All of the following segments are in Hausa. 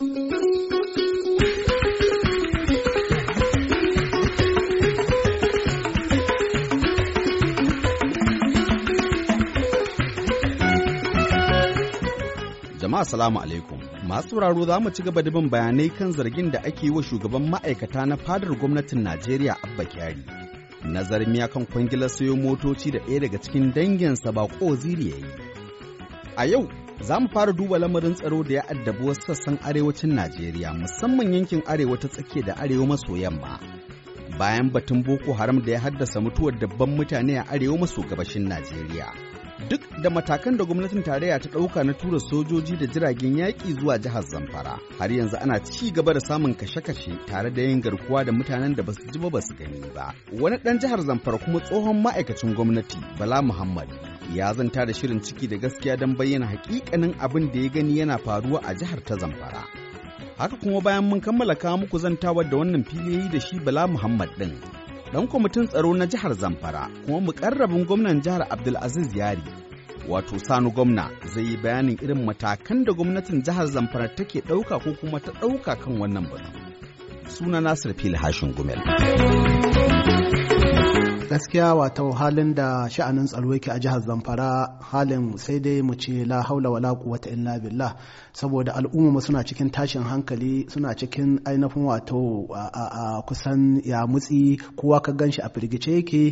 Jama'a salamu alaikum. Masu sauraro za mu ci gaba da bin bayanai kan zargin da ake yi wa shugaban ma'aikata na fadar gwamnatin Najeriya Abba Kyari. Nazarin ya kan kwangilar sayo motoci da ɗaya daga cikin danginsa ba ziri ya yi. A yau za mu fara duba lamarin tsaro da ya addabi wasu sassan arewacin Najeriya musamman yankin arewa ta tsakiya da arewa maso yamma. Bayan batun Boko Haram da ya haddasa mutuwar dabban mutane a arewa maso gabashin Najeriya. duk da matakan da gwamnatin tarayya ta ɗauka na tura sojoji da jiragen yaƙi zuwa jihar zamfara har yanzu ana ci gaba da samun kashe-kashe tare da yin garkuwa da mutanen da ba su ji ba ba su gani ba wani ɗan jihar zamfara kuma tsohon ma'aikacin gwamnati bala muhammad ya zanta da shirin ciki da gaskiya don bayyana hakikanin abin da ya gani yana faruwa a jihar ta zamfara haka kuma bayan mun kammala kawo muku zantawar da wannan fili da shi bala muhammad ɗin dan kwamitin tsaro na jihar Zamfara kuma mukarrabin gwamnan jihar Abdulaziz Yari wato Sani gwamna zai yi bayanin irin matakan da gwamnatin jihar Zamfara take ɗauka ko kuma ta ɗauka kan wannan batu. Suna Nasir Fil Hashin Gumel. gaskiya wato halin da sha'anin tsaro yake a jihar zamfara halin sai dai mu ce la haula wala quwwata illa billah. Saboda al'umma suna cikin tashin hankali suna cikin ainihin wato a kusan ya mutsi kowa ka gan shi a firgice yake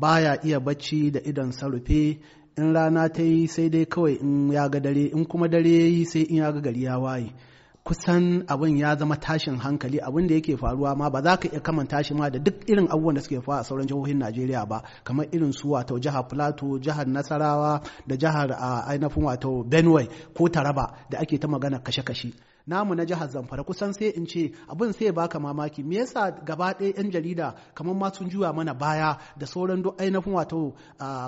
baya iya bacci da idan sarufe in rana ta yi sai dai kawai in ya ga dare in kuma dare ya yi sai in ya ga gari ya waye. Kusan abin ya zama tashin hankali abin da yake faruwa ma ba za ka iya kamanta shi ma da duk irin abubuwan da suke faruwa a sauran jihohin Najeriya ba kamar irin su wato jihar Plateau jihar Nasarawa da jihar ainihin wato Benue ko Taraba da ake ta magana kashe-kashe. Namu na jihar zamfara kusan sai in ce abin sai baka mamaki. Me yasa gaba ɗaya yan jarida kamar ma sun juya mana baya da sauran duk ainihin wato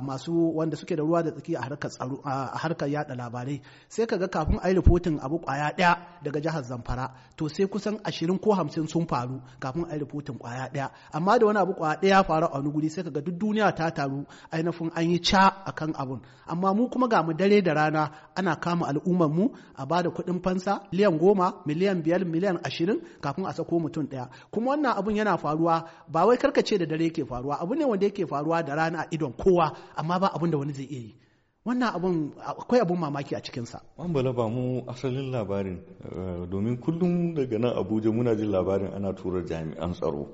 masu wanda suke da ruwa da tsaki a harkar tsaro a harkar yada labarai. Sai kaga kafin a yi rifotin abu ƙwaya ɗaya daga jihar zamfara to sai kusan ashirin ko hamsin sun faru kafin a yi rifotin ƙwaya ɗaya. Amma da wani abu ƙwaya ɗaya ya faru a wani sai kaga duk duniya ta taru ainihin an yi ca akan abun. Amma mu kuma ga mu dare da rana ana kama al'ummar mu a ba da kuɗin fansa liyan goma miliyan biyar miliyan ashirin kafin a sako mutum ɗaya. Kuma wannan abun yana faruwa ba wai karkace da dare yake faruwa abu ne wanda yake faruwa da rana a idon kowa amma ba abun da wani zai iya yi. Wannan abun akwai abun mamaki a cikinsa. bala ba mu asalin labarin domin kullum daga nan abuja muna jin labarin ana tura jami'an tsaro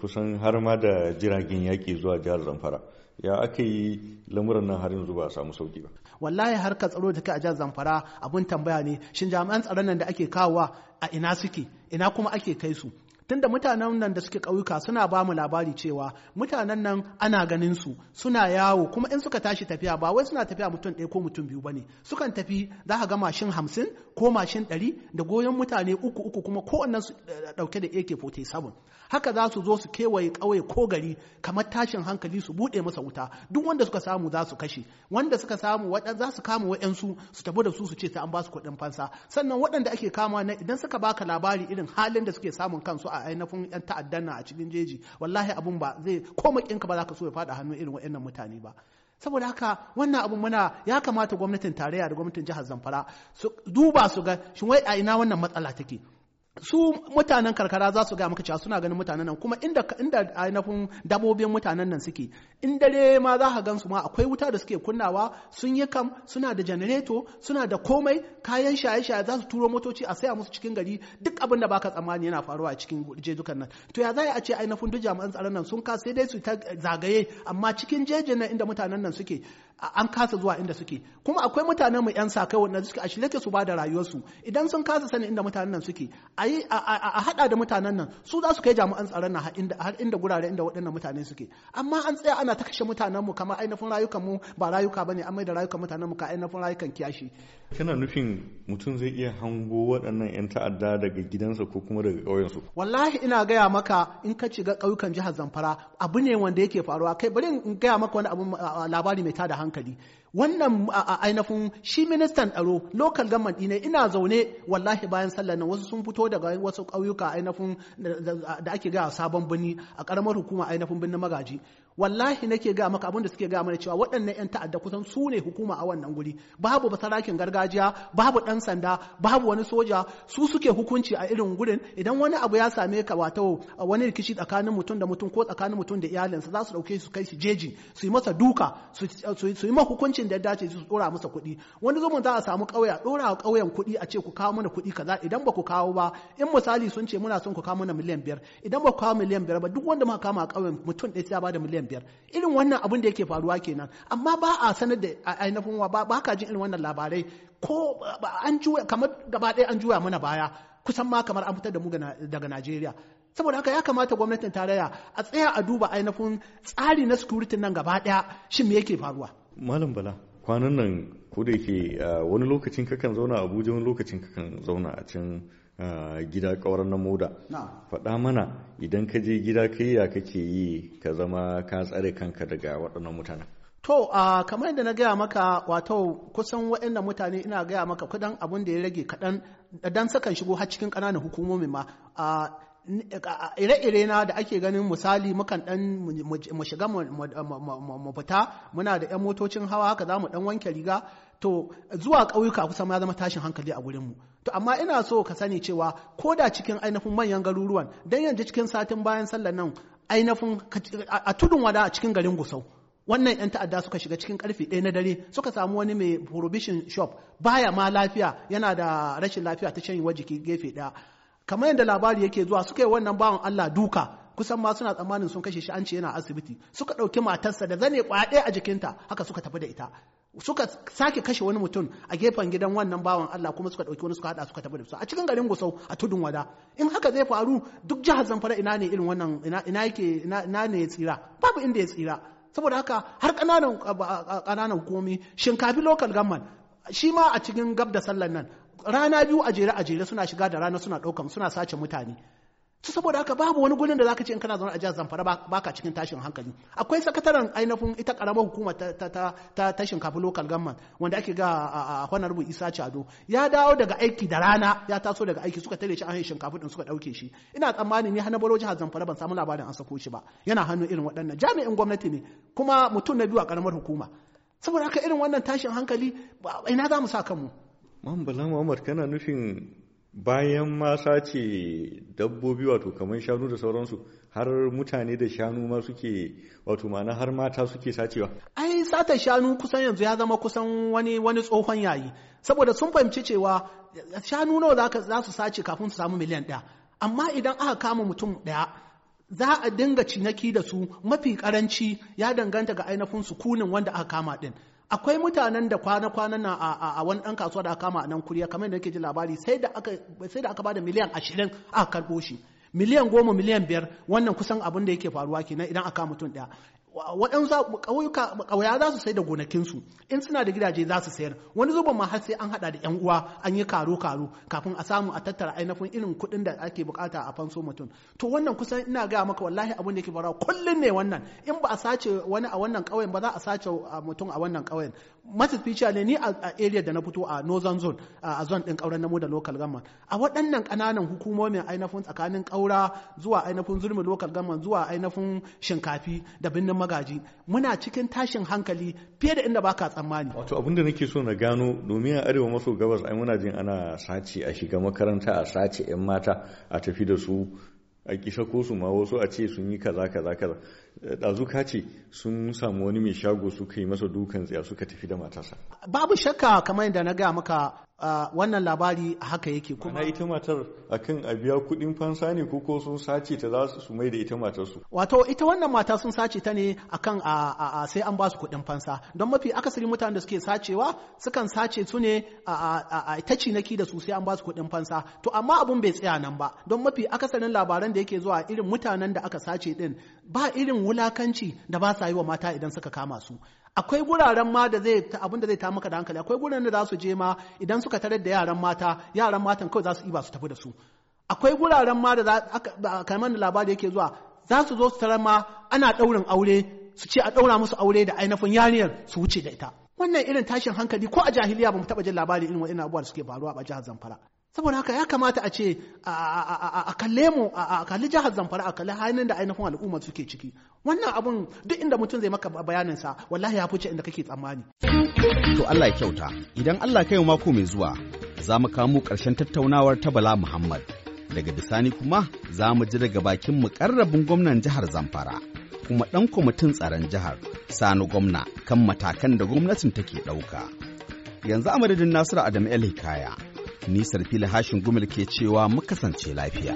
kusan har ma da jiragen yaƙi zuwa jihar zamfara. Ya aka yi lamuran nan har yanzu ba a samu sauƙi ba. Wallahi harkar tsaro da kai a jihar zamfara abun tambaya ne. Shin jami'an tsaron nan da ake kawowa a ina suke? Ina kuma ake kai su? Tunda mutanen nan da suke ƙauyuka suna ba mu labari cewa mutanen nan ana ganin su suna yawo. Kuma in suka tashi tafiya ba wai suna tafiya mutum ɗaya ko mutum biyu ba ne sukan tafi za ka ga mashin hamsin ko mashin ɗari da goyon mutane uku uku kuma kowannen su ɗauke da AK47 haka za su zo su kewaye ƙauye ko gari kamar tashin hankali su buɗe masa wuta. Duk wanda suka samu za su kashe. Wanda suka samu za su kama wa'yansu su tafi da su su ce sai an ba su kuɗin fansa. Sannan waɗanda ake kama na idan suka baka labari irin halin da suke samun kansu a ainihin yan ta'addan na a cikin jeji wallahi abun ba zai ko makinka ba za ka so ya faɗa hannu irin waɗannan mutane ba. Saboda haka wannan abun muna ya kamata gwamnatin tarayya da gwamnatin jihar zamfara su duba su ga shin wai a ina wannan matsala take? Su mutanen karkara za su ga maka cewa suna ganin mutanen nan. Kuma inda inda ainihin dabobin mutanen nan suke in dare ma za ka gan su ma akwai wuta da suke kunnawa sun yi kam suna da janareto suna da komai kayan shaye-shaye za su turo motoci a saya musu cikin gari. Duk abin da baka tsammani yana faruwa a cikin jejukan nan. To ya za a ce ainihin duk jami'an tsaron nan sun ka sai dai su ta zagaye. Amma cikin jejin nan inda mutanen nan suke an kasa zuwa inda suke. Kuma akwai mutanen mu yan sakai wanda suke a shirye su ba da rayuwarsu. Idan sun kasa sanin inda mutanen nan suke a yi a hada da mutanen nan. Su za su kai jami'an tsaron nan har inda gurare inda waɗannan mutane suke. Amma an tsaya ana ta kashe mutanen mu kamar ainihin rayukan mu ba rayuka ba ne an mai da rayukan mutanen mu ka ainihin rayukan kiyashi. Kana nufin mutum zai iya hango waɗannan yan ta'adda daga gidansa ko kuma daga ƙauyensu? Wallahi ina gaya maka in ka shiga ƙauyukan jihar zamfara abu ne wanda yake faruwa. Kai bari in gaya maka wani abu labari mai tada hankali. Wannan ainihin shi ministan tsaro local government ne ina zaune wallahi bayan sallar nan. Wasu sun fito daga wasu ƙauyuka ainihin da ake gaya sabon birni a ƙaramar hukuma ainihin birnin magaji. Wallahi nake ga maka abin da suke ga mana cewa waɗannan 'yan ta'adda kusan su ne hukuma a wannan guri. Babu basarakin gargajiya babu ɗan sanda babu wani soja. Su suke hukunci a irin gurin. Idan wani abu ya same ka wato wani rikici tsakanin mutum da mutum ko tsakanin mutum da iyalinsa za su ɗauke su kai su jeji su yi masa duka su yi ma hukuncin da ya dace su ɗora masa kuɗi. Wani zumun za a samu ƙauye a ɗora wa ƙauyen kuɗi a ce ku kawo mana kuɗi kaza. Idan ba ku kawo ba in misali sun ce muna son ku kawo mana miliyan biyar idan ba ku kawo miliyan biyar ba duk wanda muka kama a ƙauyen mutum ɗaya ya ba da miliyan biyar. Irin wannan abin da yake faruwa kenan. Amma ba a sanar da ainihin wa ba ka jin irin wannan labarai. Ko an juya kamar gaba ɗaya an juya mana baya. Kusan ma kamar an fitar da mu daga Najeriya. Saboda haka ya kamata gwamnatin tarayya a tsaya a duba ainihin tsari na security nan gaba ɗaya. Shin me yake faruwa? Malam bala kwanan nan ko da yake wani lokacin kakan zauna Abuja wani lokacin kakan zauna a can gida kauran na moda. Faɗa mana idan ka je gida kai ya kake yi ka zama ka tsare kanka daga waɗannan mutanen To, uh, kamar yadda na gaya maka wato kusan waɗannan mutane ina gaya maka kudan abin da ya rage kaɗan dan sakan shigo har cikin ƙananan hukumomi ma. Uh, ire-ire na da ake ganin misali mukan dan mu shiga mu fita muna da 'yan motocin hawa haka za mu dan wanke riga. To zuwa ƙauyuka kusan ya zama tashin hankali a gurinmu to amma ina so ka sani cewa ko da cikin ainihin manyan garuruwan dan yanzu cikin satin bayan sallar nan ainihin a tudun wada a cikin garin gusau wannan 'yan ta'adda suka shiga cikin ƙarfe ɗaya na dare suka samu wani mai prohibition shop baya ma lafiya yana da rashin lafiya ta shan jiki gefe ɗaya. Kamar yadda labari yake zuwa suka yi wannan bawan Allah duka kusan ma suna tsammanin sun kashe shi an ce yana asibiti. Suka ɗauki matarsa da zane kwaɗe a jikinta haka suka tafi da ita. Suka sake kashe wani mutum a gefen gidan wannan bawan Allah kuma suka ɗauki wani suka haɗa suka tafi da su. A cikin garin Gusau a tudun wada. In haka zai faru duk jihar Zamfara ina ne irin wannan ina yake ina ne ya tsira? Babu inda ya tsira. Saboda haka har ƙananan ƙananan hukumomi shinkafi local government shi ma a cikin gab da sallan nan rana biyu a jere a jere suna shiga da rana suna ɗaukan suna sace mutane. Su saboda haka babu wani gurin da zaka ce in kana zaune a jihar Zamfara baka cikin tashin hankali. Akwai sakataren ainihin ita karamar hukumar ta ta ta ta shinkafa local government wanda ake ga a Isa Chado. Ya dawo daga aiki da rana ya taso daga aiki suka tare shi an shinkafa din suka ɗauke shi. Ina tsammani ni hana baro jihar Zamfara ban samu labarin an sako shi ba. Yana hannun irin waɗannan. Jami'in gwamnati ne kuma mutum na biyu a karamar hukuma. Saboda haka irin wannan tashin hankali ina za mu sa kanmu? Bala Muhammad kana nufin bayan ma sace dabbobi wato kamar shanu da sauransu har mutane da shanu ma suke wato ma'ana har mata suke sacewa. Ai sata shanu kusan yanzu ya zama kusan wani wani tsohon yayi. Saboda sun fahimci cewa shanu nawa za su sace kafin su samu miliyan ɗaya. Amma idan aka kama mutum ɗaya za a dinga cinaki da su. Mafi karanci ya danganta ga ainihin sukunin wanda aka kama din akwai mutanen da kwana-kwanan na a wani ɗan kasuwa da kama a nan kuriya kamar da nake ji labari sai da aka ba da miliyan ashirin aka karɓo shi. Miliyan goma miliyan biyar wannan kusan abin da yake faruwa kenan idan aka mutum ɗaya. Waɗansu ƙauya za su sai da gonakinsu. In suna da gidaje za su sayar. Wani zuban ma har sai an haɗa da 'yan uwa an yi karo karo kafin a samu a tattara ainihin irin kuɗin da ake buƙata a fanso mutum. To wannan kusan ina gaya maka wallahi abin da yake faruwa kullum ne wannan. In ba a sace wani a wannan ƙauyen ba za a sace mutum a wannan ƙauyen. Masu ficha ne ni a area da na fito a northern zone a zone ɗin ƙauren namu da local government. A waɗannan ƙananan hukumomin ainihin tsakanin ƙaura zuwa ainihin zulmi local government zuwa ainihin shinkafi da birnin magaji muna cikin tashin hankali fiye da inda baka tsammani. Wato abin da nake so na gano domin a arewa maso gabas ai muna jin ana sace a shiga makaranta a sace yan mata a tafi da su a kisa ko su ma wasu a ce sun yi kaza kaza kaza. Ɗazuka ce sun samu wani mai shago suka yi masa dukan tsiya suka tafi da matarsa. Babu shakka kamar yadda na gaya maka wannan labari haka yake kuma ita matar akan a biya kuɗin fansa ne ko sun sace ta za su mai da ita matarsu? Wato ita wannan mata sun sace ta ne akan a sai an ba su kuɗin fansa. Don mafi akasari mutanen da suke sacewa sukan sace su ne a ta cinaki da su sai an ba su kuɗin fansa. To amma abun bai tsaya nan ba. Don mafi akasarin labaran da yake zuwa irin mutanen da aka sace din ba irin wulakanci da ba sa yi wa mata idan suka kama su. Akwai guraren ma da zai abin da zai ta maka da hankali. Akwai guraren da za su je ma idan suka tarar da yaran mata yaran matan kawai za su iba su tafi da su. Akwai guraren ma da kamar da labari yake zuwa za su zo su tarar ma ana ɗaurin aure su ce a ɗaura musu aure da ainihin yariyar su wuce da ita. Wannan irin tashin hankali ko a jahiliya ba mu taɓa jin labari irin wa'in abubuwa da suke faruwa a jihar zamfara. Saboda haka ya kamata a ce a kalle mu a kalli jihar zamfara a kalli hannun da ainihin al'umma suke ciki. Wannan abun duk inda mutum zai maka bayanin sa wallahi ya fice inda kake tsammani. To Allah ya kyauta. Idan Allah kai mako mai zuwa za mu kawo mu ƙarshen tattaunawar ta Bala Muhammad. Daga bisani kuma za mu ji daga bakin mukarrabin gwamnan jihar Zamfara kuma ɗan kwamitin tsaron jihar Sani gwamna kan matakan da gwamnatin take ɗauka. Yanzu a madadin Nasiru Adamu El Hikaya, nisar fili hashin gumil ke cewa mu kasance lafiya.